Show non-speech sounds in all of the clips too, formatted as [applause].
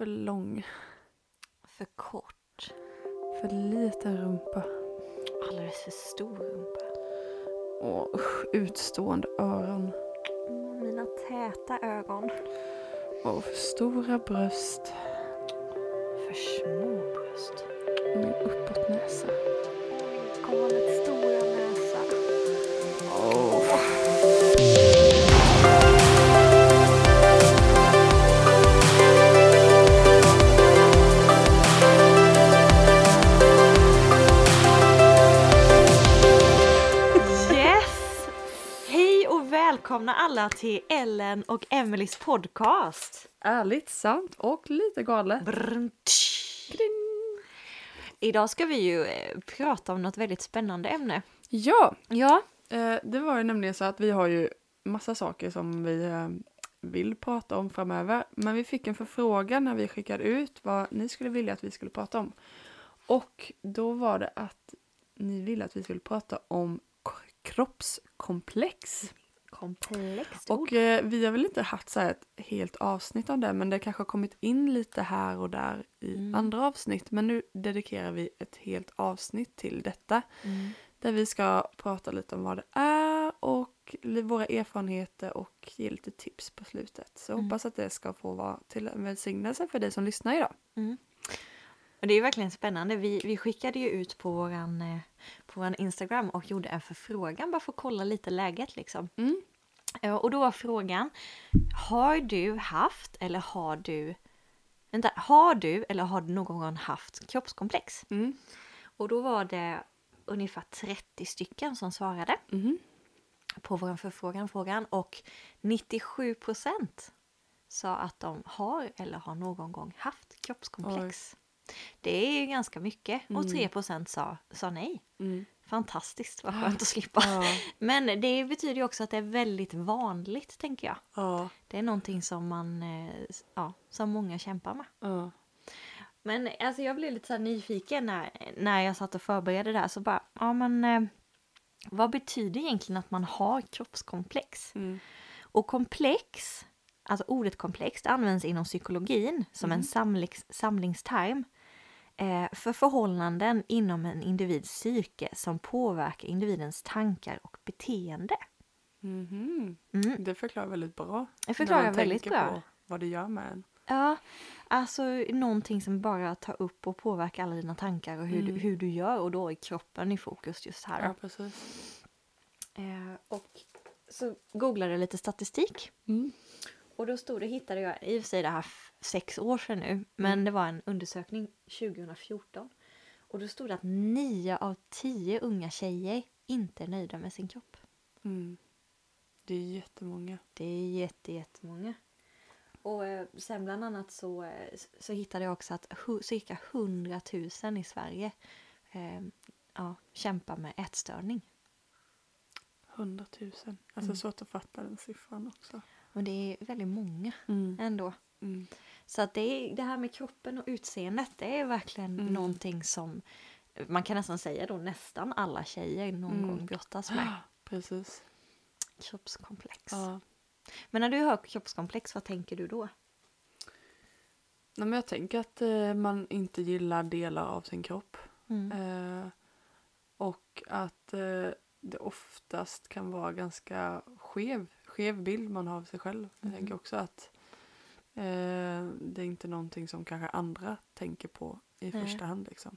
för lång. För kort. För liten rumpa. Alldeles för stor rumpa. Och usch, utstående öron. Mina täta ögon. Och för stora bröst. För små bröst. Min uppåtnäsa. Galet välkomna alla till Ellen och Emelies podcast. Ärligt, sant och lite galet. Tsch. Idag ska vi ju eh, prata om något väldigt spännande ämne. Ja, Ja, eh, det var ju nämligen så att vi har ju massa saker som vi eh, vill prata om framöver. Men vi fick en förfrågan när vi skickade ut vad ni skulle vilja att vi skulle prata om. Och då var det att ni ville att vi skulle prata om k- kroppskomplex. Komplext ord. Och eh, vi har väl inte haft så ett helt avsnitt av det men det kanske har kommit in lite här och där i Mm. andra avsnitt. Men nu dedikerar vi ett helt avsnitt till detta. Mm. Där vi ska prata lite om vad det är och våra erfarenheter och ge lite tips på slutet. Så Mm. hoppas att det ska få vara till en välsignelse för dig som lyssnar idag. Mm. Och det är verkligen spännande. Vi, vi skickade ju ut på våran, eh, på våran Instagram och gjorde en förfrågan bara för att kolla lite läget liksom. Mm. Eh, Och då var frågan, har du haft eller har du, vänta, har du eller har du någon gång haft kroppskomplex? Mm. Och då var det ungefär 30 stycken som svarade Mhm. på vår förfrågan frågan och 97 procent sa att de har eller har någon gång haft kroppskomplex. Det är ju ganska mycket och Mm. 3 procent sa, sa nej. Mm. Fantastiskt, vad skönt att slippa. Ja. [laughs] Men det betyder ju också att det är väldigt vanligt, tänker jag. Ja. Det är någonting som man, eh, ja, som många kämpar med. Ja. Men alltså jag blev lite så nyfiken när, när jag satt och förberedde det här. Så bara, ja men eh, vad betyder egentligen att man har kroppskomplex? Mm. Och komplex, alltså ordet komplex, det används inom psykologin som en samlings, samlingsterm för förhållanden inom en individs psyke som påverkar individens tankar och beteende. Mhm. Mm. Det förklarar väldigt bra. Det förklarar när väldigt bra. På vad det gör med en. Ja, alltså någonting som bara tar upp och påverkar alla dina tankar och hur, du, Mm. hur du gör och då är kroppen i fokus just här. Ja, precis. Eh, och så googlade jag lite statistik Mm. Och då stod det, hittade jag, i och för sig det här sex år sedan nu, men Mm. det var en undersökning 2014. Och då stod det att nio av tio unga tjejer inte är nöjda med sin kropp. Mm. Det är jättemånga. Det är jätte, jättemånga. Och eh, sen bland annat så, eh, så hittade jag också att cirka 100 000 i Sverige eh, ja, kämpar med ätstörning. 100 000. Alltså Mm. svårt att fatta den siffran också. Och det är väldigt många Mm. ändå. Mm. Så att det, är, det här med kroppen och utseendet, det är verkligen Mm. någonting som man kan nästan säga då nästan alla tjejer någon Mm. gång brottas med. [gasps] Precis. Kroppskomplex. Ja. Men när du hör kroppskomplex, vad tänker du då? Nej, men jag tänker att eh, man inte gillar delar av sin kropp. Mm. Eh, och att eh, det oftast kan vara ganska skev, skev bild man har av sig själv. Jag Mm. tänker också att eh, det är inte någonting som kanske andra tänker på i Nej. första hand. Liksom.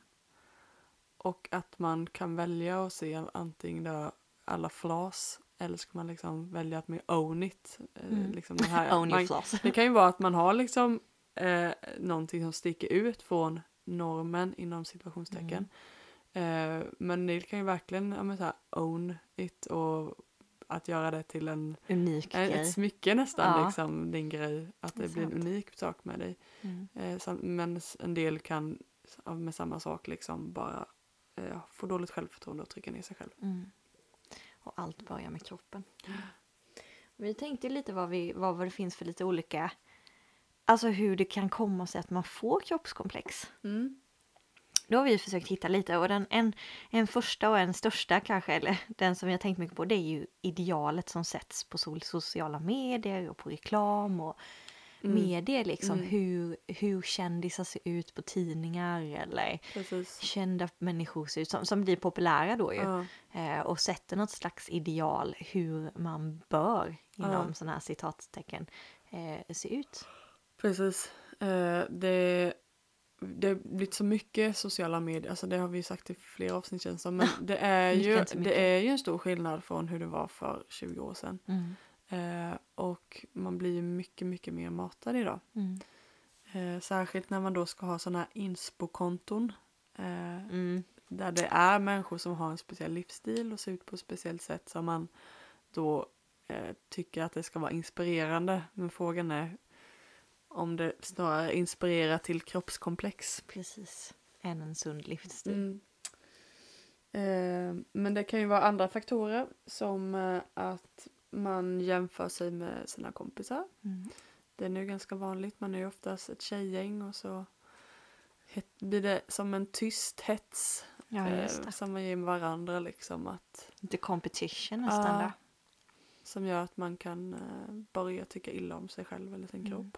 Och att man kan välja att se antingen då alla flas eller ska man liksom välja att mer own it. Eh, Mm. liksom den här, [laughs] Own man, flaws. det kan ju vara att man har liksom eh, någonting som sticker ut från normen inom situationstecken. Eh, men det kan ju verkligen ja, men så här, own it och att göra det till en, Unik en, grej. ett smycke nästan, Ja. liksom, din grej. Att Det det, blir en sant. unik sak med dig. Mm. Eh, sam- men en del kan med samma sak liksom bara eh, få dåligt självförtroende och trycka ner sig själv. Mm. Och allt börjar med kroppen. Vi tänkte lite vad, vi, vad, vad det finns för lite olika... Alltså hur det kan komma sig att man får kroppskomplex. Mm. Då har vi försökt hitta lite och den, en, en första och en största kanske, eller den som jag tänkt mycket på, det är ju idealet som sätts på sociala medier och på reklam och Mm. medier liksom. Mm. Hur, hur kändisar ser ut på tidningar eller Precis. kända människor ser ut som, som blir populära då ju. Ja. Eh, och sätter något slags ideal hur man bör inom Ja. sådana här citattecken eh, se ut. Precis. Eh, det, det har blivit så mycket sociala medier, alltså det har vi sagt i flera avsnitt känns men det är, ju, det är ju en stor skillnad från hur det var för 20 år sedan. Mm. Eh, och man blir mycket, mycket mer matad idag. Mm. Eh, särskilt när man då ska ha sådana här inspo-konton. Eh, Mm. där det är människor som har en speciell livsstil och ser ut på ett speciellt sätt som man då eh, tycker att det ska vara inspirerande. Men frågan är om det snarare inspirerar till kroppskomplex. Precis. Än en sund livsstil. Mm. Eh, men det kan ju vara andra faktorer som eh, att man jämför sig med sina kompisar. Mm. Det är nu ganska vanligt. Man är ju oftast ett tjejgäng och så blir det som en tyst hets Ja, eh, som man ger varandra liksom att Lite competition nästan där. som gör att man kan eh, börja tycka illa om sig själv eller sin Mm. kropp.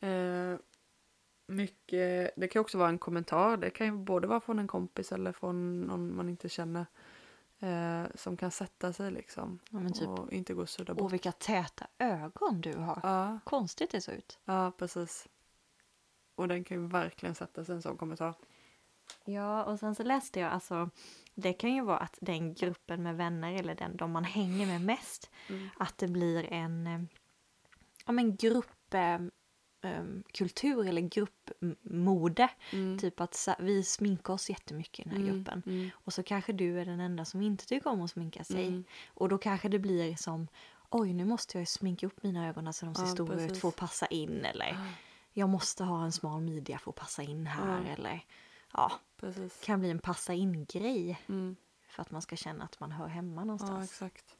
Eh, mycket, det kan också vara en kommentar. Det kan ju både vara från en kompis eller från någon man inte känner. Eh, som kan sätta sig liksom. Ja, men typ, Och inte gå och sudda bort. vilka täta ögon du har. Ja, Konstigt det såg ut. ja, precis. Och den kan ju verkligen sätta sig en sån kommentar. Ja, och sen så läste jag alltså, det kan ju vara att den gruppen med vänner eller den de man hänger med mest, Mm. att det blir en, eh, ja men grupp eh, em, kultur eller gruppmode. Mm. Typ att vi sminkar oss jättemycket i den här Mm, gruppen. Mm. Och så kanske du är den enda som inte tycker om att sminka sig. Mm. Och då kanske det blir som Oj, nu måste jag sminka upp mina ögon så de ser Ja, stora ut precis. för att passa in. Eller Ah, jag måste ha en smal midja för att passa in här. Ja. Eller ja, Precis. kan bli en passa in-grej. Mm. För att man ska känna att man hör hemma Ja, någonstans. exakt.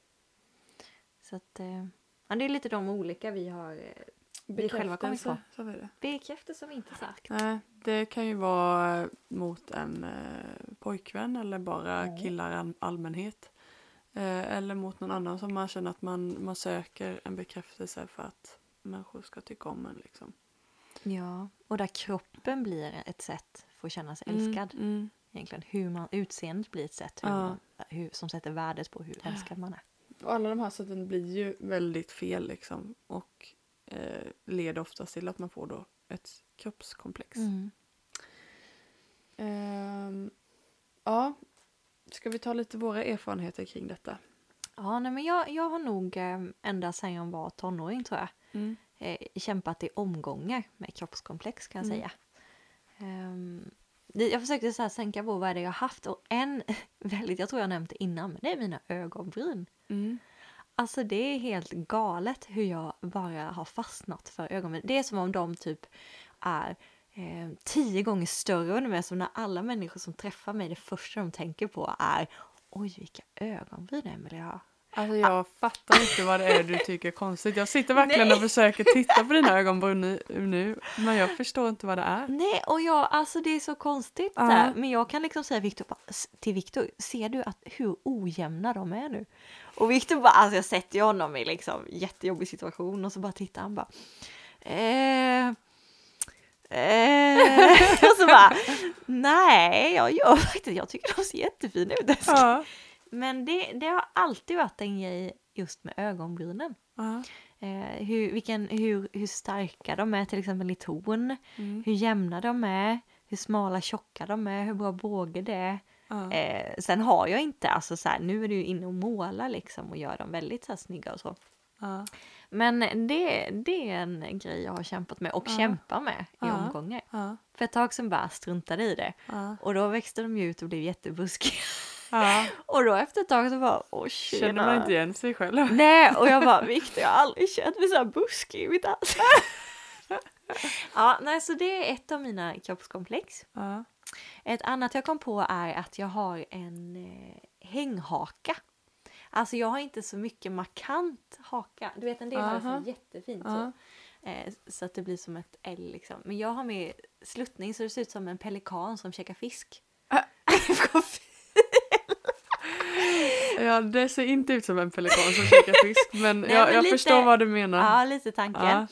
så att, eh, ja, det är lite de olika vi har eh, Vi själva kommit på. Bekräftelse, sa vi det? bekräftelse inte sagt. Nej, det kan ju vara mot en eh, pojkvän eller bara Mm. killar i all- allmänhet. Eh, eller mot någon annan som man känner att man, man söker en bekräftelse för att människor ska tycka om en. Liksom. Ja, och där kroppen blir ett sätt för att känna sig älskad. Mm, mm. Egentligen hur man, utseendet blir ett sätt hur Ja. man, hur, som sätter värdet på hur älskad man är. Och alla de här sätten blir ju väldigt fel liksom. Och eh, leder oftast till att man får då ett kroppskomplex. Mm. Ehm, ja, ska vi ta lite våra erfarenheter kring detta? Ja, nej, men jag, jag har nog eh, ända sedan jag var tonåring tror jag Mm. eh, kämpat i omgångar med kroppskomplex kan jag Mm. säga. Ehm, det, jag försökte så här sänka på vad det jag haft och en [laughs] väldigt, jag tror jag nämnt det innan, men det är mina ögonbryn. Mm. Alltså det är helt galet hur jag bara har fastnat för ögonbryn. Det är som om de typ är eh, tio gånger större än mig. Som när alla människor som träffar mig, det första de tänker på är Oj, vilka ögonbryn Emelie har. Alltså jag fattar inte vad det är du tycker är konstigt. Jag sitter verkligen Nej. och försöker titta på dina ögonbryn nu- men jag förstår inte vad det är. Nej, och jag, alltså det är så konstigt. Ja. där. Men jag kan liksom säga Victor, till Victor, ser du att hur ojämna de är nu? Och Victor bara, alltså jag sätter ju honom i liksom jättejobbig situation och så bara tittar han bara, eh, eh, [laughs] och så bara, nej, jag gör faktiskt, jag tycker de ser jättefina ut. Ja. Men det, det har alltid varit en grej just med ögonbrynen. Eh, hur, vilken, hur, hur starka de är till exempel i ton, Mm. hur jämna de är, hur smala tjocka de är, hur bra båge det är. Eh, sen har jag inte, alltså så här, nu är du ju inne och målar liksom och gör dem väldigt så här, snygga och så. Ja. Men det, det är en grej jag har kämpat med och Ja. kämpar med i omgångar. För ett tag sedan bara struntade i det och då växte de ju ut och blev jättebuskiga. Ja. [laughs] Och då efter ett tag så bara, åh Känner man inte igen sig själv? [laughs] Nej, och jag bara, Victor jag har aldrig känt mig så här buskig i mitt ansikte. [laughs] ja, nej, så det är ett av mina kroppskomplex. Ja. Ett annat jag kom på är att jag har en eh, hänghaka. Alltså jag har inte så mycket markant haka. Du vet en del har så jättefint så. Eh, så att det blir som ett L liksom. Men jag har med sluttning så det ser ut som en pelikan som käkar fisk. Ah. [laughs] Ja, det ser inte ut som en pelikan som käkar fisk, men [laughs] Nej, jag, men jag lite- förstår vad du menar. Ja, lite tanken. Ja.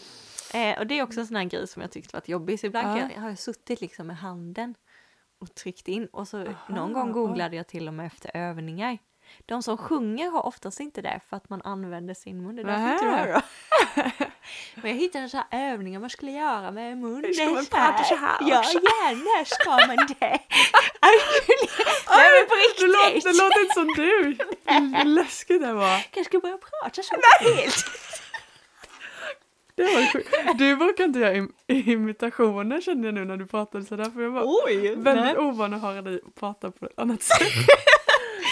Eh, och det är också en sån här grej som jag tyckte varit jobbig. Så ibland Ja. jag, har jag suttit liksom med handen och tryckt in och så Aha, någon gång googlade jag till och med efter övningar. De som sjunger har oftast inte det för att man använder sin mun. Det är därför inte har då. [laughs] Men jag hittade så här övningar man skulle göra med munnen. Ska man prata så här Ja, gärna ska man det. [laughs] Nej men på Det låter, riktigt. det låter inte som du! [laughs] Hur läskigt det var. Kanske ska börja prata så helt. Det var sjukt. Du brukar inte göra im- imitationer kände jag nu när du pratade sådär för jag var Oj! väldigt ovan att höra dig prata på ett annat sätt.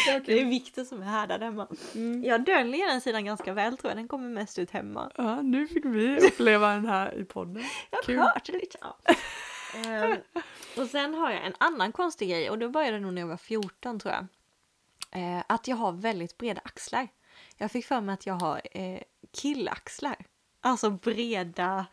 Det är Viktor som är härdad hemma. Mm. Jag döljer den sidan ganska väl tror jag. Den kommer mest ut hemma. Ja, nu fick vi uppleva den här i podden. [laughs] Jag Kul. hörde lite. Ja. [laughs] Ehm, och sen har jag en annan konstig grej och då började nog när jag var 14 tror jag. Eh, att jag har väldigt breda axlar. Jag fick för mig att jag har eh, killaxlar. Alltså breda.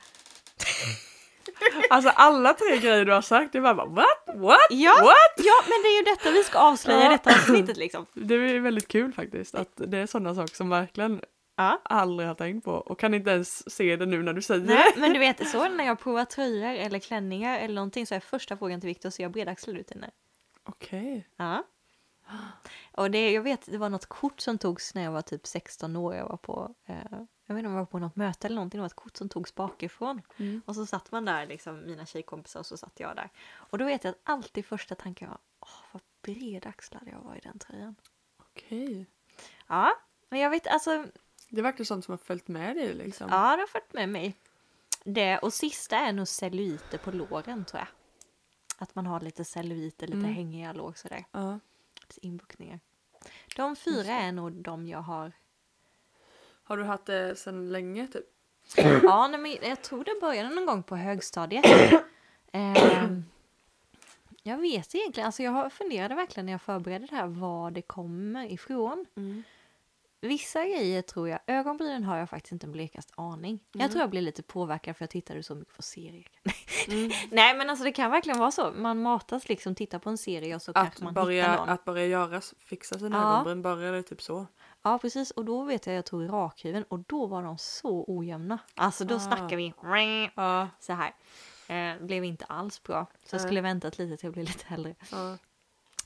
Alltså alla tre grejer du har sagt, det var bara what? What? Ja, What? ja men det är ju detta vi ska avslöja i detta avsnittet liksom. Det är väldigt kul faktiskt att det är sådana saker som verkligen Ja. aldrig har tänkt på och kan inte ens se det nu när du säger Nej, det. men du vet så när jag provar tröjor eller klänningar eller någonting så är första frågan till Viktor, ser jag bredaxlad ut inne? Okej. Ja. Och det, jag vet, det var något kort som togs när jag var typ 16 år. Jag var på, eh, jag vet inte om jag var på något möte eller någonting. Det var ett kort som togs bakifrån. Mm. Och så satt man där, liksom, mina tjejkompisar, och så satt jag där. Och då vet jag att alltid första tanken var, åh vad bredaxlad jag var i den tröjan. Okej. Ja, men jag vet, alltså, Det verkar sånt som har följt med dig liksom. ja det har följt med mig. Det, och sista är nog celluliter på låren tror jag. Att man har lite celluliter, lite Mm. hängiga lår sådär. Lite inbuktningar. De fyra är nog de jag har Har du haft det sedan länge typ? [clears throat] Ja, nej, men jag tror det började någon gång på högstadiet. [clears throat] Ehm, jag vet egentligen, alltså jag funderade verkligen när jag förberedde det här var det kommer ifrån. Vissa grejer tror jag, ögonbrynen har jag faktiskt inte en blekaste aning. Jag Mm. tror jag blev lite påverkad för jag tittade så mycket på serier. [laughs] Mm. Nej men alltså det kan verkligen vara så, man matas liksom, tittar på en serie och så Att, kanske man hittar börja, någon. att börja göra, fixa sina Ja. ögonbryn, började typ så. Ja precis, och då vet jag jag tog rakhyveln och då var de så ojämna. Alltså då Ah. snackar vi Ja. så här. Eh, blev inte alls bra. Så jag Nej. skulle väntat lite till att bli [laughs] lite äldre. ja.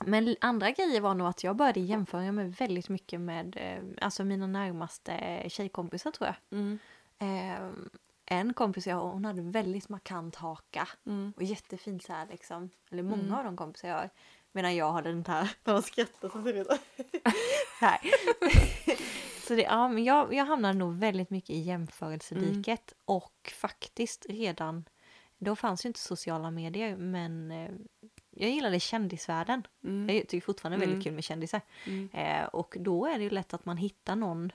Men andra grejer var nog att jag började jämföra mig väldigt mycket med eh, alltså mina närmaste tjejkompisar tror jag. Mm. Eh, en kompis jag har, hon hade väldigt markant haka Mm. och jättefint så här liksom. Eller många Mm. av de kompisar jag har. Medan jag hade den här, när de skrattar så ser det ut så [laughs] här. Så det, ja, men jag, jag hamnade nog väldigt mycket i jämförelsediket och faktiskt redan då fanns ju inte sociala medier men eh, jag gillade kändisvärlden. Mm. Jag tycker fortfarande är väldigt Mm. kul med kändisar. Mm. Eh, och då är det ju lätt att man hittar någon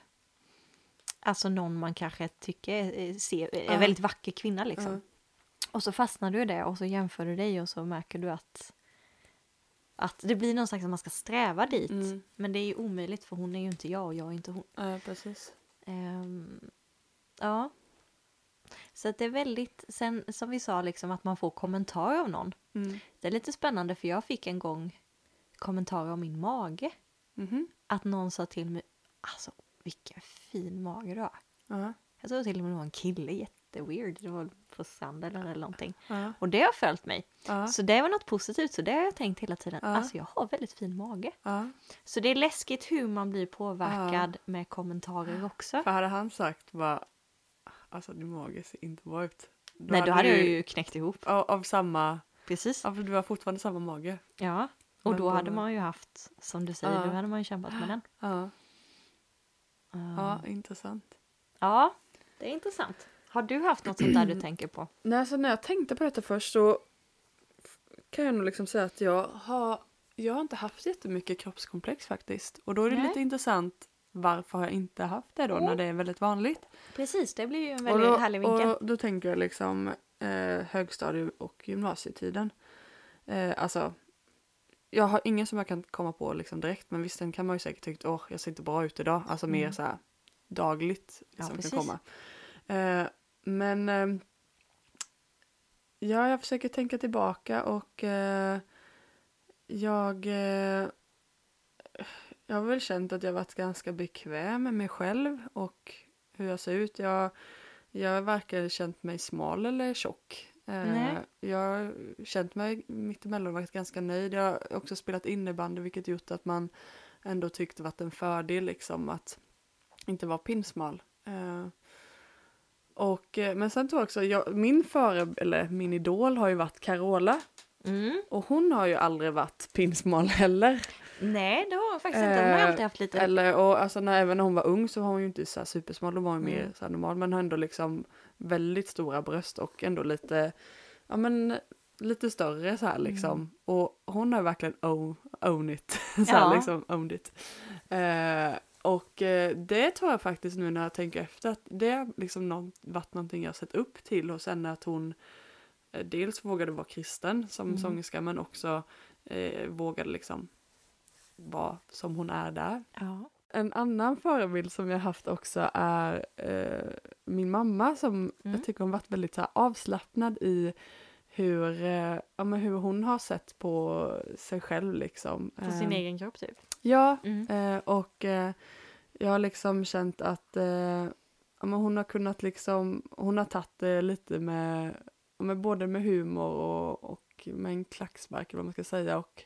Alltså någon man kanske tycker är, ser, är en väldigt vacker kvinna liksom. Och så fastnar du i det och så jämför du dig och så märker du att att det blir någon slags att man ska sträva dit. Mm. Men det är ju omöjligt för hon är ju inte jag och jag är inte hon. Ja, precis. Ehm, ja. Så att det är väldigt, sen som vi sa liksom att man får kommentarer av någon. Mm. Det är lite spännande för jag fick en gång kommentarer om min mage. Mhm. Att någon sa till mig, alltså vilken fin mage du har. Ja. Jag tror till och med det var en kille, jätteweird. Det var på stranden eller någonting. Ja. Och det har följt mig. Ja. Så det var något positivt, så det har jag tänkt hela tiden. Ja. Alltså jag har väldigt fin mage. Så det är läskigt hur man blir påverkad med kommentarer också. För hade han sagt bara alltså din mage ser inte bra ut. Då Nej, då hade jag du- ju knäckt ihop. Av, av samma, Precis. för du har fortfarande samma mage. Ja. Och Men då hade man ju haft, som du säger, då hade man ju kämpat med den. Ja, ja intressant. ja, det är intressant. Har du haft något sånt där du tänker på? [clears throat] Nej, alltså när jag tänkte på detta först så kan jag nog liksom säga att jag har, jag har inte haft jättemycket kroppskomplex faktiskt. Och då är det Nej. lite intressant varför har jag inte haft det då när det är väldigt vanligt. Precis, det blir ju en och väldigt då, härlig vinkel. Och då tänker jag liksom eh, högstadie och gymnasietiden. Eh, alltså, jag har ingen som jag kan komma på liksom direkt men visst den kan man ju säkert tyckt åh jag ser inte bra ut idag. Alltså mer Mm. så här dagligt Ja, som precis. kan komma. Eh, men eh, ja, jag försöker tänka tillbaka och eh, jag eh, Jag har väl känt att jag varit ganska bekväm med mig själv och hur jag ser ut. Jag, jag har varken känt mig smal eller tjock. Eh, Nej. Jag har känt mig mittemellan och varit ganska nöjd. Jag har också spelat innebandy vilket gjort att man ändå tyckt det varit en fördel liksom att inte vara pinsmal. Eh, och, eh, men sen tror jag också, jag, min före, eller min idol har ju varit Carola Mm. och hon har ju aldrig varit pinsmal heller. Nej, det har hon faktiskt inte. Hon har Eh, alltid haft lite... Eller, och alltså när, även när hon var ung så var hon ju inte så supersmal, då var hon mer Mm. så här normal, men har ändå liksom väldigt stora bröst och ändå lite, ja men lite större så här liksom. Mm. Och hon har verkligen own, own it, [laughs] så här Ja. liksom owned it. Eh, och eh, det tror jag faktiskt nu när jag tänker efter att det har liksom någon, varit någonting jag sett upp till och sen att hon eh, dels vågade vara kristen som Mm. sångerska men också eh, vågade liksom vara som hon är där. Ja. En annan förebild som jag haft också är eh, min mamma som Mm. jag tycker hon varit väldigt så här, avslappnad i hur, eh, ja, men hur hon har sett på sig själv liksom. På sin Eh, egen kropp typ. Ja, Mm. eh, och eh, jag har liksom känt att eh, ja, men hon har kunnat liksom, hon har tagit det lite med, ja, med både med humor och, och med en klackspark eller vad man ska säga och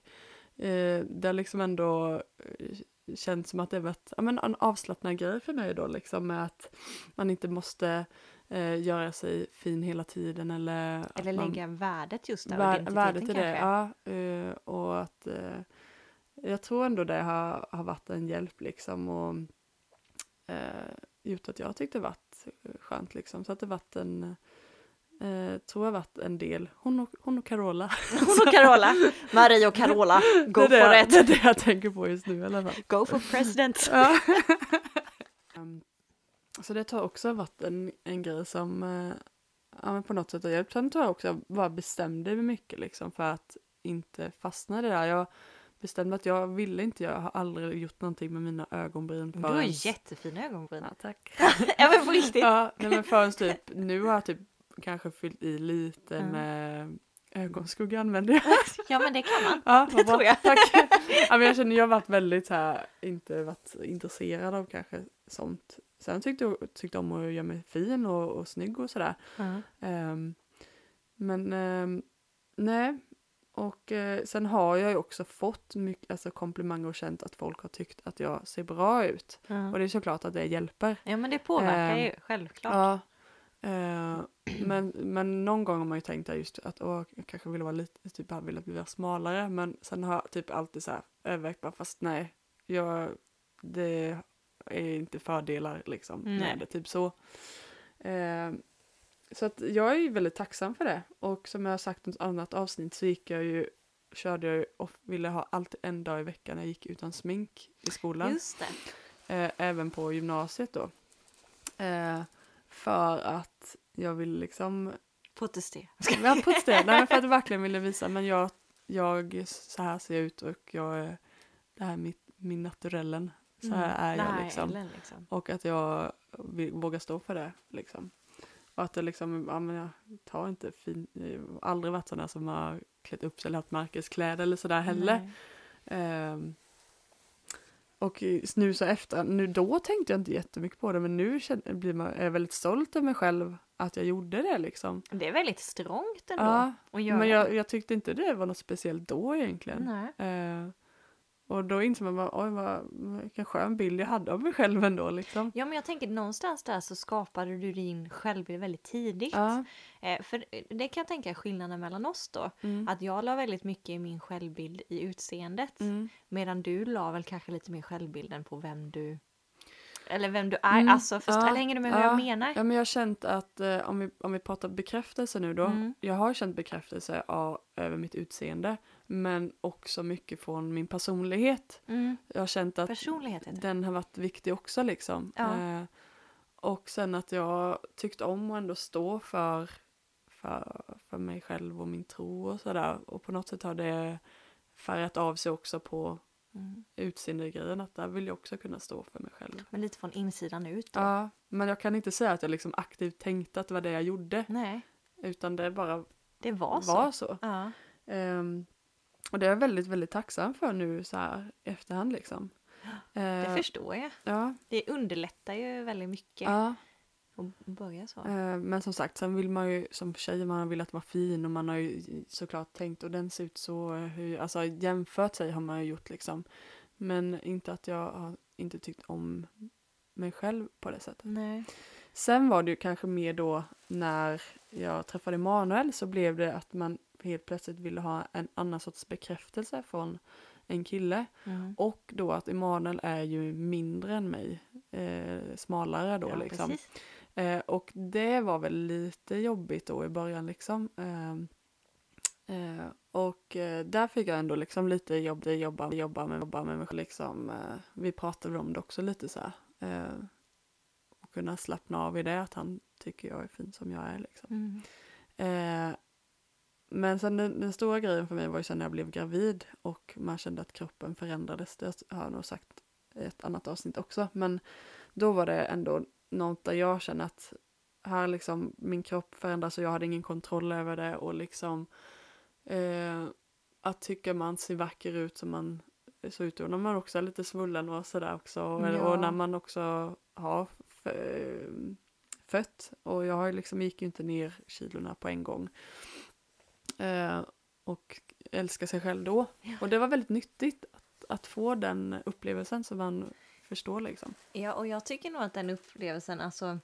eh, det har liksom ändå eh, känts som att det varit ja, men en avslappnad grej för mig då liksom med att man inte måste eh, göra sig fin hela tiden eller Eller man, lägga värdet just där, Vär, värdet i det, ja. eh, och att eh, jag tror ändå det har, har varit en hjälp liksom och eh, gjort att jag tyckte det varit skönt liksom. Så att det varit en, eh, tror jag varit en del, hon och, hon och Carola. [laughs] Hon och Carola. Marie och Carola. Go det, for det, it. [laughs] det är det jag tänker på just nu i alla fall. Go for president. Ja. [laughs] Ehm, så det har också varit en, en grej som eh, ja, på något sätt har hjälpt. Sen tror jag också jag bara bestämde mig mycket liksom för att inte fastna i det där. Jag bestämde att jag ville inte, jag har aldrig gjort någonting med mina ögonbryn Du har jättefina ögonbryn. Ja, tack. [laughs] Ja men på [laughs] riktigt. ja, nej, men förrän typ, nu har jag typ kanske fyllt i lite Mm. med ögonskugga använder jag. [laughs] Ja men det kan man. Ja, Det tror jag. Tack. Ja, men jag känner jag har varit väldigt här, inte varit intresserad av kanske sånt. Sen tyckte jag tyckte om att göra mig fin och, och snygg och sådär. Ja. Ehm, men ehm, nej. Och eh, sen har jag ju också fått mycket alltså, komplimanger och känt att folk har tyckt att jag ser bra ut. Ja. Och det är såklart att det hjälper. ja men det påverkar Ehm, ju självklart. Ja. Eh, [clears throat] men, men någon gång har man ju tänkt att just att åh, jag kanske ville vara lite, typ bara ville bli smalare. Men sen har jag typ alltid så här övervägt bara fast nej, jag, det är inte fördelar liksom Nej. med det, typ så. Så att jag är väldigt tacksam för det. Och som jag har sagt i ett annat avsnitt så gick jag ju, körde jag och ville ha alltid en dag i veckan jag gick utan smink i skolan. Just det. Eh, även på gymnasiet då. Eh, för att jag vill liksom, Protestera. jag protesterar, nej för att jag verkligen ville visa, men jag, jag, så här ser jag ut och jag, är- det här är mitt, min naturellen, så här är Det jag liksom. Liksom. Och att jag vågar stå för det liksom. Och att det liksom, ja men jag tar inte fin, jag har aldrig varit sån där som har klätt upp sig eller haft märkeskläder eller sådär heller. Ehm, och så efter, nu då tänkte jag inte jättemycket på det men nu känner, blir man, är jag väldigt stolt över mig själv att jag gjorde det liksom. Det är väldigt strångt ändå. Ja, men jag, jag tyckte inte det var något speciellt då egentligen. Nej. Ehm, och då insåg man bara, oj vad, vilken skön bild jag hade av mig själv ändå liksom. Ja, men jag tänker någonstans där så skapade du din självbild väldigt tidigt. Ja, Eh, för det kan jag tänka är skillnaden mellan oss då. mm, Att jag la väldigt mycket i min självbild i utseendet. mm, Medan du la väl kanske lite mer självbilden på vem du... Eller vem du är. Mm, Alltså, förstår, ja, eller hänger du med ja, jag menar? Ja, men jag har känt att eh, om, vi, om vi pratar bekräftelse nu då. Mm. Jag har känt bekräftelse ja, över mitt utseende. Men också mycket från min personlighet. Mm. Jag har känt att den har varit viktig också liksom. Ja. Eh, och sen att jag tyckt om att ändå stå för, för, för mig själv och min tro och sådär. Och på något sätt har det färgat av sig också på Mm. utseendegrejen. Att där vill jag också kunna stå för mig själv. Men lite från insidan ut då. Ja, men jag kan inte säga att jag liksom aktivt tänkte att det var det jag gjorde. Nej, Utan det bara det var så. var så. Ja. Ehm, och det är jag väldigt, väldigt tacksam för nu så här efterhand liksom. Det Eh, förstår jag. ja, Det underlättar ju väldigt mycket ja. att börja så. Eh, Men som sagt, sen vill man ju som tjej, man har velat vara fin och man har ju såklart tänkt och den ser ut så, hur, alltså jämfört sig har man ju gjort liksom. Men inte att jag har inte tyckt om mig själv på det sättet. Nej. Sen var det ju kanske mer då när jag träffade Manuel så blev det att man helt plötsligt ville ha en annan sorts bekräftelse från en kille. Mm. Och då att Emanuel är ju mindre än mig, eh, smalare då ja, liksom. Eh, och det var väl lite jobbigt då i början liksom. Ehm, eh, och eh, där fick jag ändå liksom lite jobb, jobba, jobba med, jobba med mig liksom. Eh, vi pratade om det också lite så här. Eh, och kunna slappna av i det, att han tycker jag är fin som jag är liksom. Mm. Eh, men sen den, den stora grejen för mig var ju sen när jag blev gravid och man kände att kroppen förändrades. Det har jag nog sagt i ett annat avsnitt också. Men då var det ändå något där jag känner att här liksom min kropp förändras och jag hade ingen kontroll över det och liksom eh, att tycka man ser vacker ut som man såg ut då när man också är lite svullen och sådär också. Ja. Och när man också har f- fött och jag har liksom gick ju inte ner kilorna på en gång. Eh, och älskar sig själv då. Ja. Och det var väldigt nyttigt att, att få den upplevelsen så man förstår liksom. Ja, och jag tycker nog att den upplevelsen, alltså...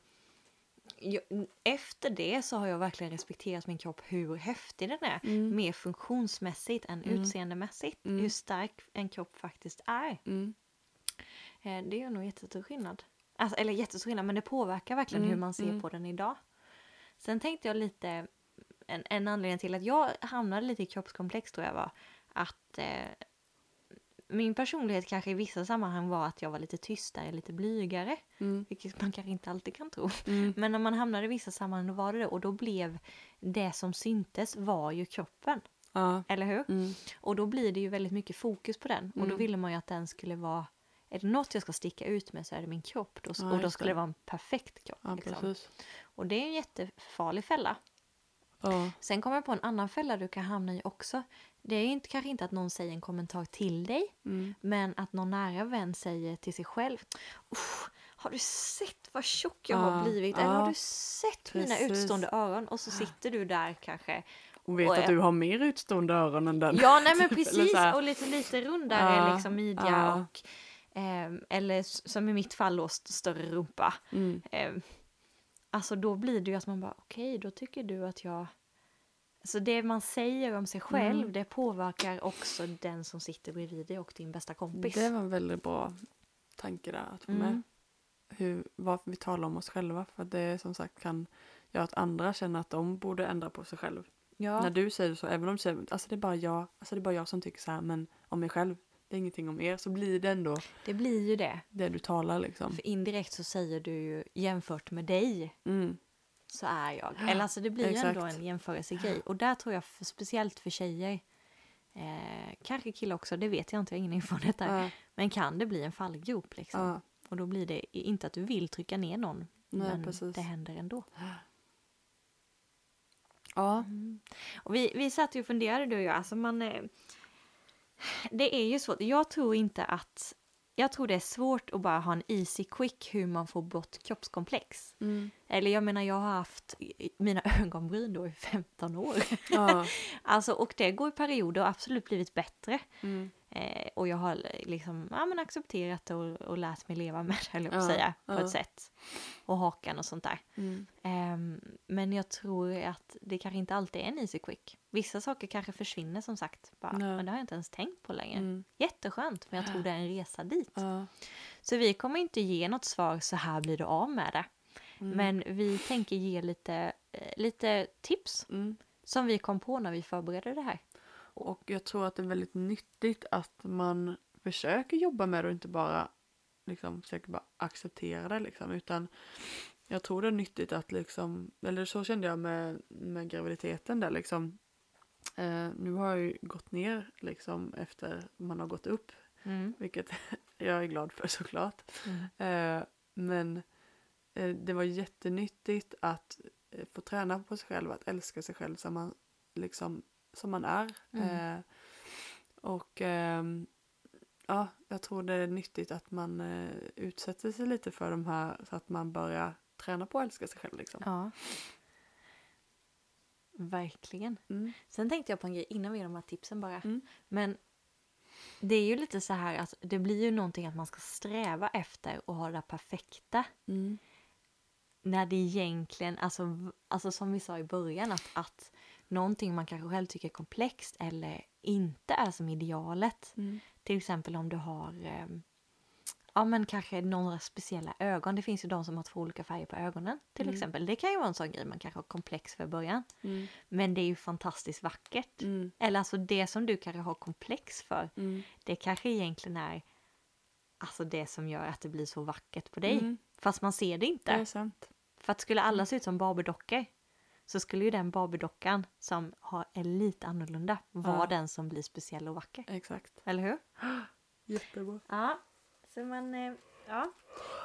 Jag, efter det så har jag verkligen respekterat min kropp hur häftig den är. Mm. Mer funktionsmässigt än Mm. utseendemässigt. Mm. Hur stark en kropp faktiskt är. Mm. Eh, Det är nog jättestor skillnad. Alltså, eller jättestor skillnad, men det påverkar verkligen Mm, hur man ser mm. på den idag. Sen tänkte jag lite, en, en anledning till att jag hamnade lite i kroppskomplex tror jag var att eh, min personlighet kanske i vissa sammanhang var att jag var lite tystare, lite blygare. Mm. Vilket man kanske inte alltid kan tro. Mm. [laughs] Men när man hamnade i vissa sammanhang då var det det. Och då blev det som syntes var ju kroppen. Ja. Eller hur? Mm. Och då blir det ju väldigt mycket fokus på den. Och då Mm. ville man ju att den skulle vara... Är det något jag ska sticka ut med så är det min kropp. Då, Ja, och då skulle det. vara en perfekt kropp. ja, liksom. Och det är en jättefarlig fälla. Ja. Sen kommer jag på en annan fälla du kan hamna i också. Det är inte, kanske inte att någon säger en kommentar till dig. Mm. Men att någon nära vän säger till sig själv. "Usch, Har du sett vad tjock jag Ja, har blivit? Eller ja, har du sett mina precis. utstående öron? Och så sitter du där kanske. Och vet Och att jag- du har mer utstående öron än den. Ja, nej men [laughs] Eller precis. Och lite, lite rundare Ja, liksom midja ja. och ehm, eller som i mitt fall då st- större rumpa. Mm. Ehm, alltså då blir det ju att man bara okej, då tycker du att jag... Så det man säger om sig själv, Mm. det påverkar också den som sitter bredvid dig och din bästa kompis. Det var en väldigt bra tanke där att få med. Mm. Hur, varför vi talar om oss själva. För det som sagt kan göra att andra känner att de borde ändra på sig själv. Ja. När du säger så, även om du säger alltså det är bara jag, alltså det är bara jag som tycker så här, men om mig själv, det är ingenting om er, så blir det ändå Det blir ju det. det du talar liksom. För indirekt så säger du ju jämfört med dig Mm. så är jag. Eller alltså det blir ju ändå en jämförelsegrej. Och där tror jag för, speciellt för tjejer, eh, kanske killar också, det vet jag inte, jag har ingen erfarenhet där. Ja, Men kan det bli en fallgrop liksom? ja, Och då blir det inte att du vill trycka ner någon, Nej, men precis. det händer ändå. ja. Och vi, vi satt ju och funderade du och jag, alltså man... Det är ju så, jag tror inte att... Jag tror det är svårt att bara ha en easy quick hur man får bort kroppskomplex. Mm. Eller jag menar, jag har haft mina [laughs] ögonbryn då i 15 år. ja. [laughs] Alltså, och det går i perioder och absolut blivit bättre. Mm. Eh, och jag har liksom ja, men accepterat det och, och lärt mig leva med det, jag Ja, säga, på ja. ett sätt. Och hakan och sånt där. Mm. Ehm, men jag tror att det kanske inte alltid är en easy quick. Vissa saker kanske försvinner som sagt. Bara, Ja. Men det har jag inte ens tänkt på längre. Mm. Jätteskönt, men jag tror det är en resa dit. Så vi kommer inte ge något svar, så här blir du av med det. Mm. Men vi tänker ge lite, eh, lite tips Mm. som vi kom på när vi förberedde det här. Och jag tror att det är väldigt nyttigt att man försöker jobba med det och inte bara liksom försöker bara acceptera det liksom. Utan jag tror det är nyttigt att liksom, eller så kände jag med, med graviditeten där liksom. Eh, nu har jag ju gått ner liksom efter man har gått upp. Mm. Vilket [laughs] jag är glad för såklart. Mm. Eh, men eh, det var jättenyttigt att eh, få träna på sig själv, att älska sig själv som man, liksom, som man är. Mm. Eh, och ehm, ja, jag tror det är nyttigt att man eh, utsätter sig lite för de här så att man börjar träna på att älska sig själv. Liksom. Ja. Verkligen. Mm. Sen tänkte jag på en grej innan vi ger de här tipsen bara. Mm. Men det är ju lite så här att det blir ju någonting att man ska sträva efter och ha det perfekta. Mm. När det egentligen, alltså, alltså som vi sa i början, att, att någonting man kanske själv tycker är komplext eller inte är som idealet. Mm. Till exempel om du har ehm, ja men kanske några speciella ögon. Det finns ju de som har två olika färger på ögonen till Mm. exempel. Det kan ju vara en sån grej man kanske har komplex för början. Mm. Men det är ju fantastiskt vackert. Mm. Eller alltså det som du kanske har komplex för. Mm. Det kanske egentligen är alltså det som gör att det blir så vackert på dig. Mm. Fast man ser det inte. Det. För att skulle alla se ut som Barbie-dockor så skulle ju den Barbie-dockan som har, är lite annorlunda vara Ja. den som blir speciell och vacker. Exakt. Eller hur? [gasps] Jättebra. Ja, så man... eh, Ja.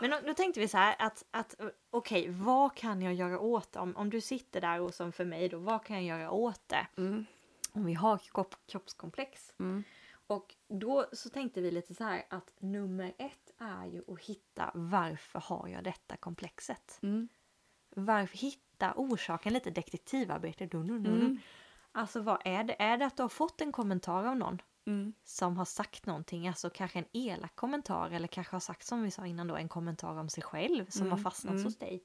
Men då, då tänkte vi så här att, att eh, okej, vad kan jag göra åt? Om, om du sitter där och som för mig då, vad kan jag göra åt det? Mm. Om vi har kropp, kroppskomplex. Mm. Och då så tänkte vi lite så här att nummer ett är ju att hitta varför har jag detta komplexet? Mm. Varför hitta orsaken, lite detektivarbete. Dun, dun, dun. Mm. Alltså vad är det? Är det att du har fått en kommentar av någon Mm. som har sagt någonting, alltså kanske en elak kommentar eller kanske har sagt som vi sa innan då en kommentar om sig själv som Mm, har fastnat mm. hos dig.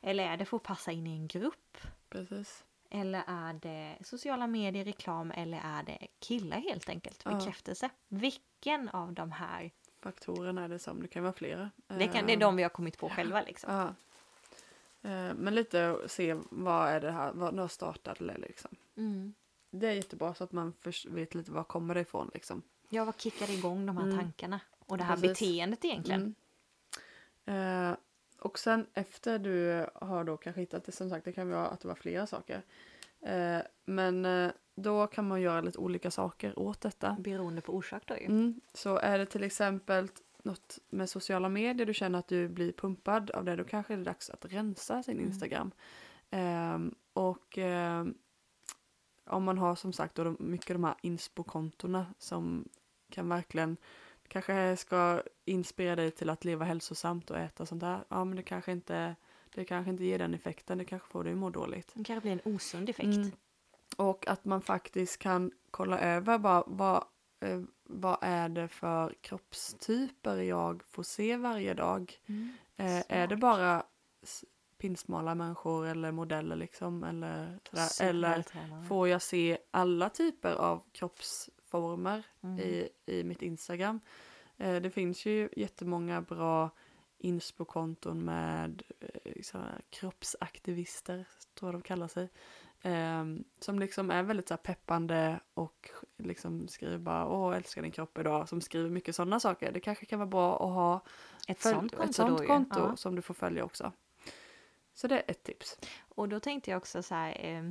Eller är det för att passa in i en grupp? Precis. Eller är det sociala medier, reklam eller är det killar helt enkelt? Ja. Bekräftelse. Vilken av de här? Faktorerna är det som. Det kan vara flera. Det, kan, det är de vi har kommit på själva liksom. Ja. Eh, Men lite se vad är det här, vad, när startade det liksom. Mm. Det är jättebra så att man först vet lite var kommer det ifrån liksom. Ja, vad kickar igång de här Mm. tankarna? Och det här Precis. beteendet egentligen. Mm. Eh, och sen efter du har då kanske hittat det, som sagt det kan vara att det var flera saker. Eh, men eh, då kan man göra lite olika saker åt detta. Beroende på orsak då ju. Mm. Så är det till exempel något med sociala medier, du känner att du blir pumpad av det, då kanske det är dags att rensa sin Mm. Instagram. Ehm, och ehm, om man har som sagt då de, mycket de här inspo-kontona som kan verkligen kanske ska inspirera dig till att leva hälsosamt och äta sånt där. Ja men det kanske inte, det kanske inte ger den effekten, det kanske får dig att må dåligt. Det kanske blir en osund effekt. Mm. Och att man faktiskt kan kolla över bara, vad, eh, vad är det för kroppstyper jag får se varje dag. Mm. Eh, är det bara pinsmala människor eller modeller liksom eller sådär. Eller får jag se alla typer av kroppsformer Mm. i, i mitt Instagram. Eh, det finns ju jättemånga bra inspo-konton med eh, kroppsaktivister, tror jag de kallar sig. Ehm, som liksom är väldigt så peppande och liksom skriver bara åh älskar din kropp idag. Som skriver mycket sådana saker. Det kanske kan vara bra att ha Ett följ- sånt konto ett sånt konto Ja. som du får följa också. Så det är ett tips. Och då tänkte jag också så här, eh,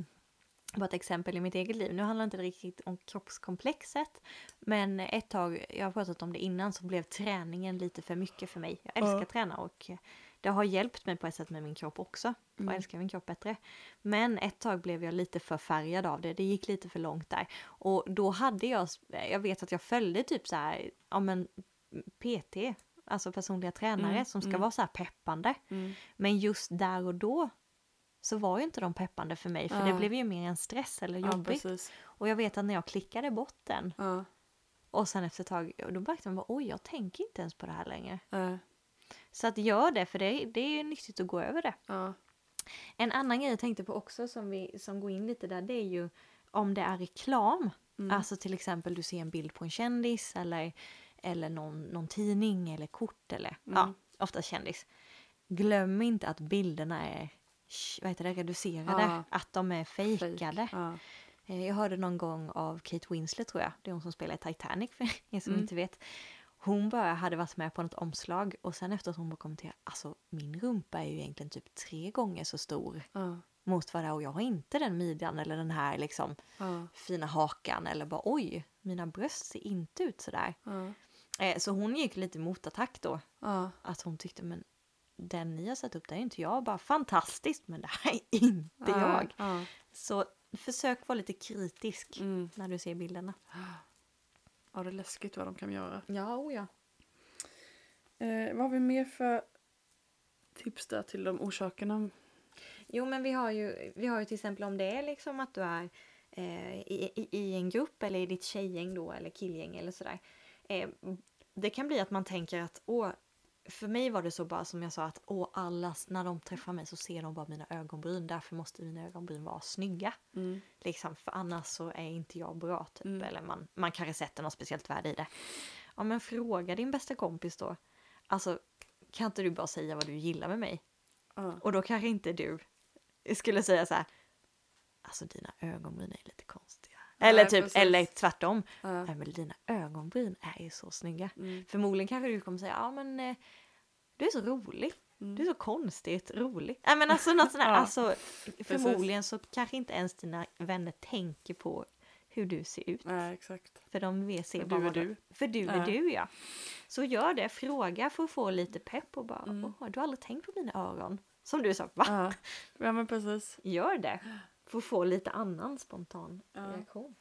bara ett exempel i mitt eget liv. Nu handlar det inte riktigt om kroppskomplexet, men ett tag, jag har pratat om det innan, så blev träningen lite för mycket för mig. Jag älskar Ja. träna och eh, det har hjälpt mig på ett sätt med min kropp också. Mm. älskar min kropp bättre. Men ett tag blev jag lite för färgad av det. Det gick lite för långt där. Och då hade jag, jag vet att jag följde typ så här, ja men PT, alltså personliga tränare Mm, som ska mm. vara så här peppande. Mm. Men just där och då så var ju inte de peppande för mig för det Ja. blev ju mer en stress eller Ja, jobbigt. precis. och jag vet att när jag klickade bort den Ja. och sen efter ett tag, då märkte man bara oj jag tänker inte ens på det här längre. Så att gör det för det, det är nyttigt att gå över det. ja. En annan grej jag tänkte på också som, vi, som går in lite där det är ju om det är reklam. Mm. Alltså till exempel du ser en bild på en kändis eller, eller någon, någon tidning eller kort eller ja, Mm. ofta kändis. Glöm inte att bilderna är vad heter det, reducerade, Ja. att de är fejkade. Ja. Eh, Jag hörde någon gång av Kate Winslet tror jag, det är hon som spelar i Titanic för er som Mm. inte vet. Hon bara hade varit med på något omslag och sen efteråt hon bara kommenterade, alltså min rumpa är ju egentligen typ tre gånger så stor Ja. mot vad det är och jag har inte den midjan eller den här liksom Ja. fina hakan eller bara oj, mina bröst ser inte ut sådär. Ja. Eh, så hon gick lite motattack då, Ja. att hon tyckte men den ni har satt upp det är inte jag, bara fantastiskt men det här är inte Ja. jag. Ja. Så försök vara lite kritisk Mm. när du ser bilderna. Ja, det är läskigt vad de kan göra. Ja, oh ja. Eh, vad har vi mer för tips där till de orsakerna? Jo, men vi har ju, vi har ju till exempel om det är liksom att du är eh, i, i, i en grupp eller i ditt tjejgäng då eller killgäng eller sådär. Eh, det kan bli att man tänker att åh, för mig var det så bara som jag sa att åh, alla, när de träffar mig så ser de bara mina ögonbryn. Därför måste mina ögonbryn vara snygga. Mm. Liksom, för annars så är inte jag bra typ. Mm. Eller man, man kanske sätter något speciellt värde i det. Ja men fråga din bästa kompis då. Alltså kan inte du bara säga vad du gillar med mig? Ja. Och då kanske inte du skulle säga så här. Alltså dina ögonbryn är lite konstiga. Nej, eller typ, precis. eller tvärtom. Ja. Nej men dina ögonbryn är ju så snygga. Mm. Förmodligen kanske du kommer säga, ja men eh, du är så rolig. Mm. Du är så konstigt rolig. Nej men alltså något sånt där. [laughs] Ja, alltså, förmodligen så kanske inte ens dina vänner tänker på hur du ser ut. Nej, exakt. För de vill se För bara du är du. För du är Ja. du ja. Så gör det, fråga för att få lite pepp och bara, Mm. Du har aldrig tänkt på mina öron. Som du sa, va? Ja. ja, men precis. Gör det. För att få lite annan spontan Ja. reaktion.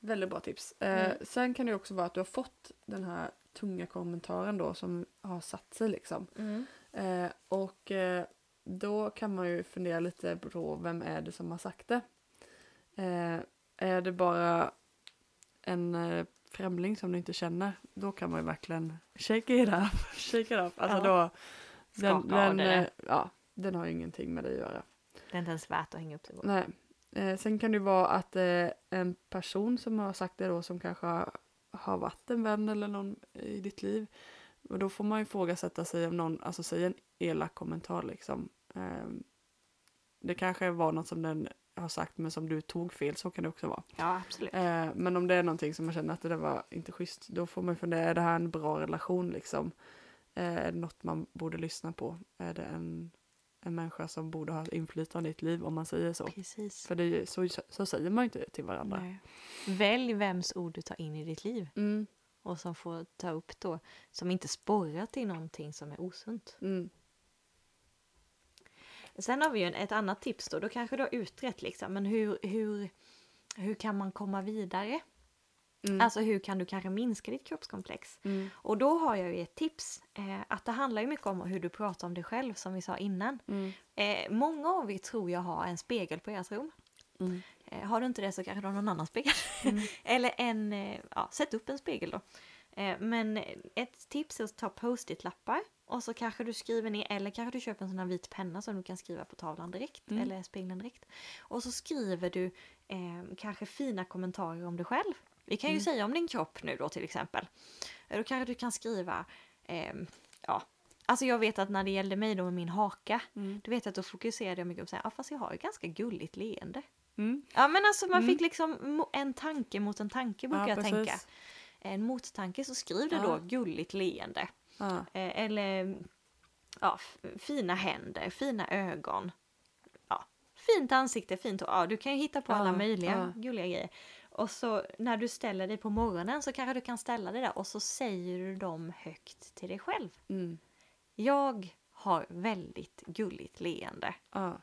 Väldigt bra tips. Eh, Mm. sen kan det också vara att du har fått den här tunga kommentaren då som har satt sig liksom. Mm. Eh, och eh, då kan man ju fundera lite på vem är det som har sagt det. Eh, är det bara en eh, främling som du inte känner, då kan man ju verkligen shake it up. [laughs] shake it up. Alltså Ja. då, den, Skaka av den, det. eh, ja, den har ju ingenting med det att göra. Det är inte ens värt att hänga upp sig på. Nej. Eh, sen kan det vara att eh, en person som har sagt det då som kanske har, har varit en vän eller någon i ditt liv. Och då får man ju ifrågasätta sig om någon, alltså säger en elak kommentar liksom. Eh, det kanske var något som den har sagt men som du tog fel, så kan det också vara. Ja, absolut. Eh, men om det är någonting som man känner att det där var inte schysst, då får man fundera, är det här en bra relation liksom? Eh, är det något man borde lyssna på? Är det en, en människa som borde ha inflytande i ditt liv om man säger så? Precis. För det så, så säger man ju inte till varandra. Nej. Välj vems ord du tar in i ditt liv Mm, och som får ta upp då, som inte sporrar till någonting som är osunt. mm, Sen har vi ju ett annat tips då, då kanske du har utrett liksom, men hur, hur, hur kan man komma vidare? Mm, Alltså hur kan du kanske minska ditt kroppskomplex? mm, Och då har jag ju ett tips, eh, att det handlar ju mycket om hur du pratar om dig själv som vi sa innan. mm, Eh, många av er tror jag har en spegel på ert rum. mm, Eh, har du inte det så kanske du har någon annan spegel. Mm. [laughs] Eller en, eh, ja, sätt upp en spegel då. Eh, men ett tips är att ta post-it-lappar och så kanske du skriver ner, eller kanske du köper en sån här vit penna som du kan skriva på tavlan direkt, Mm. eller spegeln direkt. Och så skriver du eh, kanske fina kommentarer om dig själv. Vi kan ju Mm. säga om din kropp nu då till exempel. Eh, Då kanske du kan skriva, ehm, ja, alltså jag vet att när det gällde mig då med min haka, mm, du vet att då fokuserade jag mycket på att säga, ja fast jag har ju ganska gulligt leende. mm. Ja men alltså man Mm. fick liksom mo- en tanke mot en tanke brukar Ja, jag tänka. precis. En mottanke så skriv det Ja. då gulligt leende. Ja, Eh, eller ja, fina händer, fina ögon. Ja, fint ansikte, fint. Ja, du kan ju hitta på alla Ja, möjliga ja. gulliga grejer. Och så när du ställer dig på morgonen så kanske du kan ställa dig där och så säger du dem högt till dig själv. mm, Jag har väldigt gulligt leende, ja.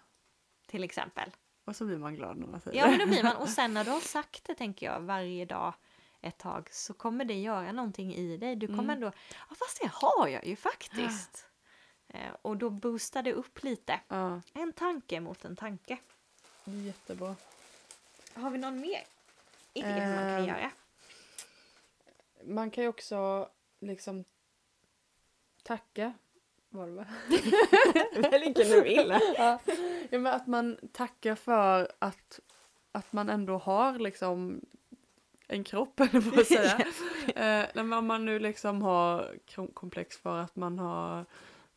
till exempel. Och så blir man glad när man säger Ja, det. men då blir man. [laughs] Och sen när du har sagt det, tänker jag, varje dag ett tag så kommer det göra någonting i dig. Du kommer Mm. ändå, ja fast det har jag ju faktiskt. [gasps] Eh, och då boostar det upp lite. Ja, En tanke mot en tanke. jättebra. Har vi någon mer idé hur man kan Ehm. göra? Man kan ju också liksom tacka, var det va? Vilken du vill. ja. men att man tackar för att, att man ändå har liksom en kropp, [laughs] eller vad jag säga. [laughs] eh, men om man nu liksom har komplex för att man har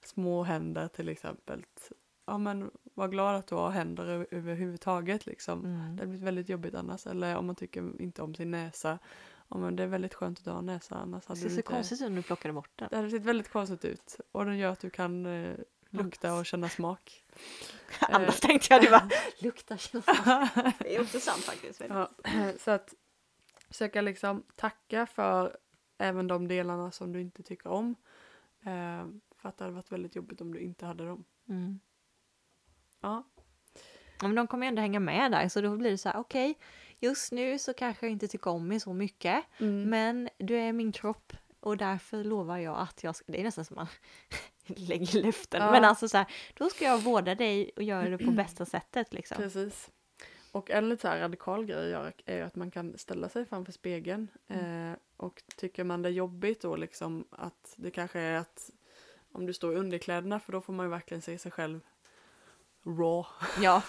små händer till exempel. Ja men var glad att du har händer över- överhuvudtaget liksom. Mm. Det hade blivit väldigt jobbigt annars. Eller om man tycker inte om sin näsa. Ja men det är väldigt skönt att du har näsa annars Det ser så inte... konstigt ut när du plockade bort den. Det hade sett väldigt konstigt ut. Och den gör att du kan eh, lukta och känna smak. [laughs] Annars tänkte jag du bara [laughs] lukta känslan. [laughs] Det är också sant faktiskt. Ja, [clears throat] så att försöka liksom tacka för även de delarna som du inte tycker om. Eh, för att det hade varit väldigt jobbigt om du inte hade dem. Mm. Ja, Ja, men de kommer ju ändå hänga med där så då blir det så här, okej, just nu så kanske jag inte tycker om mig så mycket. Mm. Men du är min kropp och därför lovar jag att jag ska, det är nästan som man [laughs] lägger löften. Ja. Men alltså så här, då ska jag vårda dig och göra det på [clears throat] bästa sättet liksom. Precis. Och en lite så här radikal grej att göra är ju att man kan ställa sig framför spegeln. Mm. Eh, och tycker man det är jobbigt då liksom att det kanske är att om du står i underkläderna för då får man ju verkligen se sig själv raw. Ja.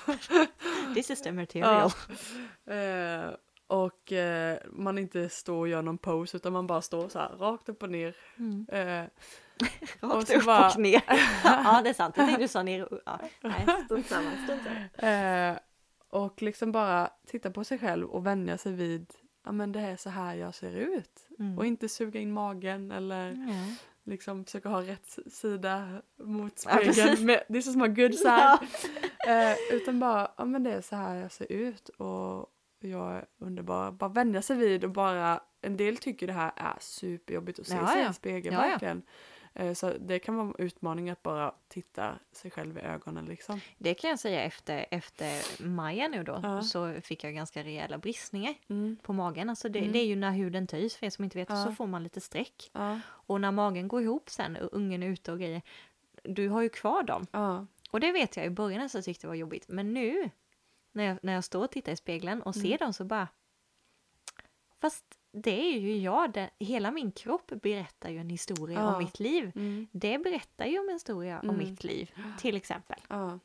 [laughs] This is the material. Eh, och eh, man inte står och gör någon pose utan man bara står så här rakt upp och ner. Mm. Eh, [laughs] och Rakt så upp bara- och ner. [laughs] ja det är sant, jag tänkte du sa ner och ja. Nej, strunt samma, strunt samma. eh, och liksom bara titta på sig själv och vänja sig vid ja men det är så här jag ser ut. Mm. Och inte suga in magen eller Ja. Liksom försöka ha rätt sida mot Ja, spegeln. med, this is my good side. eh, utan bara, ja men det är så här jag ser ut och jag är underbar. Bara vänja sig vid och bara, en del tycker det här är superjobbigt att se Ja, sig i ja. en spegel Ja, ja. verkligen. Eh, så det kan vara en utmaning att bara titta sig själv i ögonen liksom. Det kan jag säga efter, efter Maja nu då, Ja. så fick jag ganska rejäla bristningar Mm. på magen. Alltså det, Mm. det är ju när huden töjs, för er som inte vet, Ja. så får man lite streck. Ja, Och när magen går ihop sen och ungen är ute och grejer, du har ju kvar dem. Och det vet jag i början så tyckte jag var jobbigt. Men nu, när jag, när jag står och tittar i spegeln och ser Mm. dem så bara... Fast det är ju jag, det, hela min kropp berättar ju en historia Ja. om mitt liv. mm. Det berättar ju om en historia om Mm. mitt liv, till exempel. ja.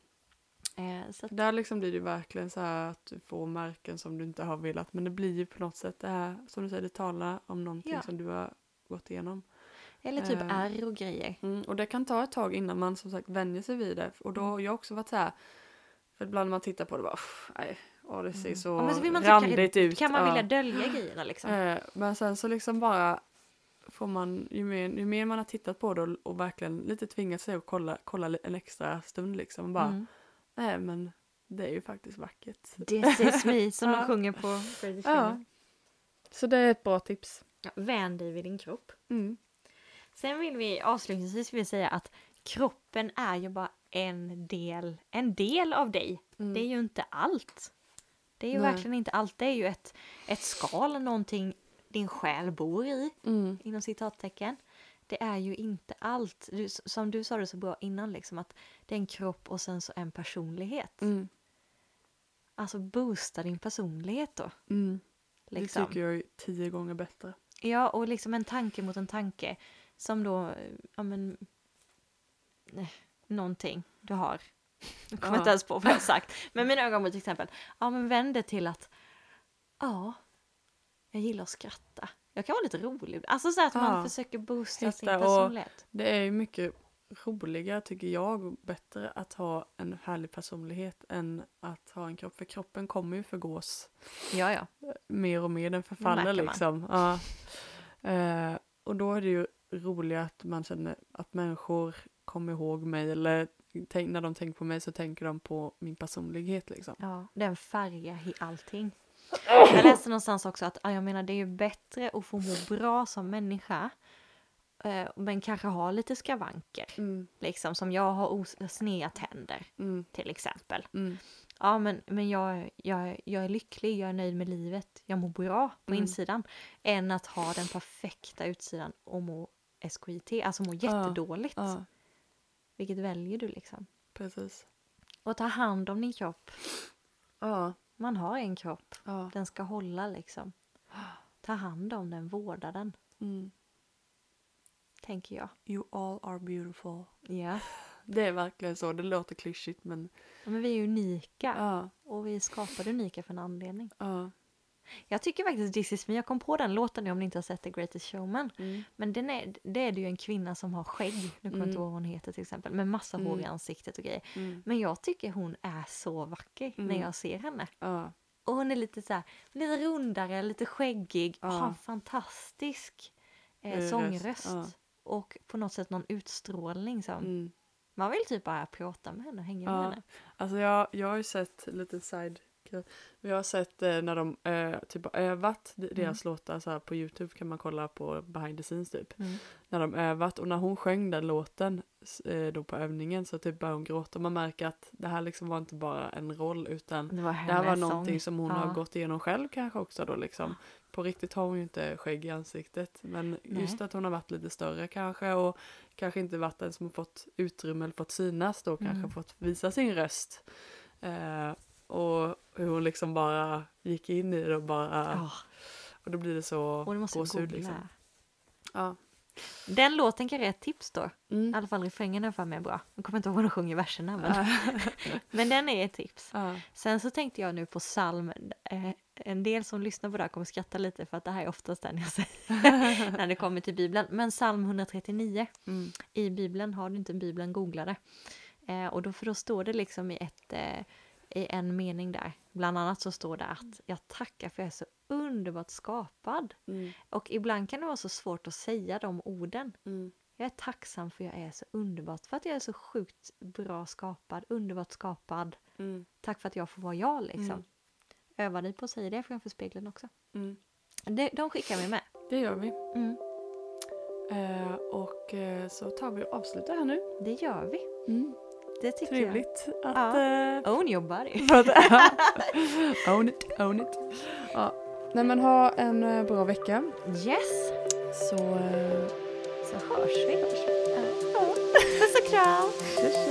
Eh, så att, Där liksom blir det verkligen så här att du får märken som du inte har velat. Men det blir ju på något sätt det här, som du säger, det talar om någonting Ja. som du har gått igenom. eller typ Eh. ärr och grejer. Mm, och det kan ta ett tag innan man som sagt vänjer sig vid det. Och då har jag också varit så här, för ibland när man tittar på det bara, "Uff, nej, åh, det ser så Mm. Ja, men så vill man tycka randigt ut. Kan man ja. vilja dölja grejerna liksom? Eh, Men sen så liksom bara får man, ju mer, ju mer man har tittat på det och, och verkligen lite tvingat sig att kolla, kolla en extra stund liksom. Bara, Mm. nej men det är ju faktiskt vackert. This is me, [laughs] som Ja. de sjunger på British Ja. Så det är ett bra tips. Ja, Vän dig vid din kropp. Mm. Sen vill vi avslutningsvis vill vi säga att kroppen är ju bara en del, en del av dig. Mm. Det är ju inte allt. Det är ju Nej. verkligen inte allt. Det är ju ett, ett skal, någonting din själ bor i, Mm. inom citattecken. Det är ju inte allt. Du, som du sa det så bra innan, liksom, att det är en kropp och sen så en personlighet. Mm. Alltså boosta din personlighet då. Mm. Liksom. Det tycker jag är tio gånger bättre. Ja, och liksom en tanke mot en tanke som då, ja men, nej, någonting du har. Jag kommer Ja. inte ens på vad jag har sagt. Men mina ögon till exempel, ja men vänd det till att, ja, jag gillar att skratta. Jag kan vara lite rolig. Alltså så att man Ja. försöker boosta sin Hitta och- personlighet. Det är ju mycket roligare tycker jag bättre att ha en härlig personlighet än att ha en kropp. För kroppen kommer ju förgås Ja, ja. mer och mer. Den förfaller liksom. Ja. Eh, och då är det ju roligt att man känner att människor kommer ihåg mig eller tänk, när de tänker på mig så tänker de på min personlighet liksom. Ja, den färgar i allting. Jag läste någonstans också att ja, jag menar det är ju bättre att få må bra som människa eh, men kanske ha lite skavanker. Mm, Liksom som jag har sneda tänder mm, till exempel. mm, Ja men, men jag, jag, jag är lycklig, jag är nöjd med livet, jag mår bra på Mm. insidan. Än att ha den perfekta utsidan och må SKIT, alltså må jättedåligt. ja, Vilket väljer du liksom? precis. Och ta hand om din kropp. Ja, Man har en kropp, ja. den ska hålla liksom. Ta hand om den, vårda den, Mm. tänker jag. You all are beautiful. Ja. [laughs] Det är verkligen så. Det låter klyschigt men Ja, Men vi är unika ja, och vi skapade unika för en anledning. ja. Jag tycker faktiskt This is me, jag kom på den låten nu om ni inte har sett The Greatest Showman. Mm. Men den är, det är det ju en kvinna som har skägg, nu kommer jag inte Mm. ihåg vad hon heter till exempel, med massa hår i Mm. ansiktet och grejer. Mm. Men jag tycker hon är så vacker när Mm. jag ser henne. Ja, Och hon är lite så här, lite rundare, lite skäggig, Ja. har en fantastisk eh, röst, sångröst. ja. Och på något sätt någon utstrålning som, mm. man vill typ bara prata med henne och hänga med henne. Alltså jag, jag har ju sett lite side kul. Vi har sett eh, när de eh, typ har övat d- deras låtar så här på Youtube kan man kolla på behind the scenes typ. Mm. När de övat och när hon sjöng den låten eh, då på övningen så typ började hon gråta. Man märker att det här liksom var inte bara en roll utan Det var det här var någonting som hon Ja. har gått igenom själv kanske också då liksom. På riktigt har hon ju inte skägg i ansiktet men Nej. just att hon har varit lite större kanske och kanske inte varit den som har fått utrymme eller fått synas då kanske Mm. fått visa sin röst. Eh, och hur hon liksom bara gick in i det och bara Ja, och då blir det så och det måste jag gåshud liksom. Ja. Den låten kanske är ett tips då. I Mm. alla fall refrängen är för mig bra. Jag kommer inte ihåg vad de sjunger verserna men, [laughs] men den är ett tips. ja. Sen så tänkte jag nu på psalm. Eh, en del som lyssnar på det här kommer skratta lite för att det här är oftast den jag säger [laughs] när det kommer till Bibeln. Men psalm 139 Mm. i Bibeln, har du inte Bibeln, googla det. Eh, och då, för då står det liksom i, ett, eh, i en mening där. Bland annat så står det att jag tackar för jag är så underbart skapad. Mm. Och ibland kan det vara så svårt att säga de orden. Mm. Jag är tacksam för jag är så underbart, för att jag är så sjukt bra skapad, underbart skapad. Mm. Tack för att jag får vara jag liksom. Mm. Öva dig på att säga det framför spegeln också. Mm. Det, de skickar vi med. Det gör vi. Mm, Eh, och eh, så tar vi och avslutar här nu. det gör vi. Det tycker Trevligt att... Ja. jag. Own your body. [laughs] [laughs] own it, own it. Ja. Nej men ha en eh, bra vecka. Yes, Så... eh, så hörs vi. Ja. Puss och kram.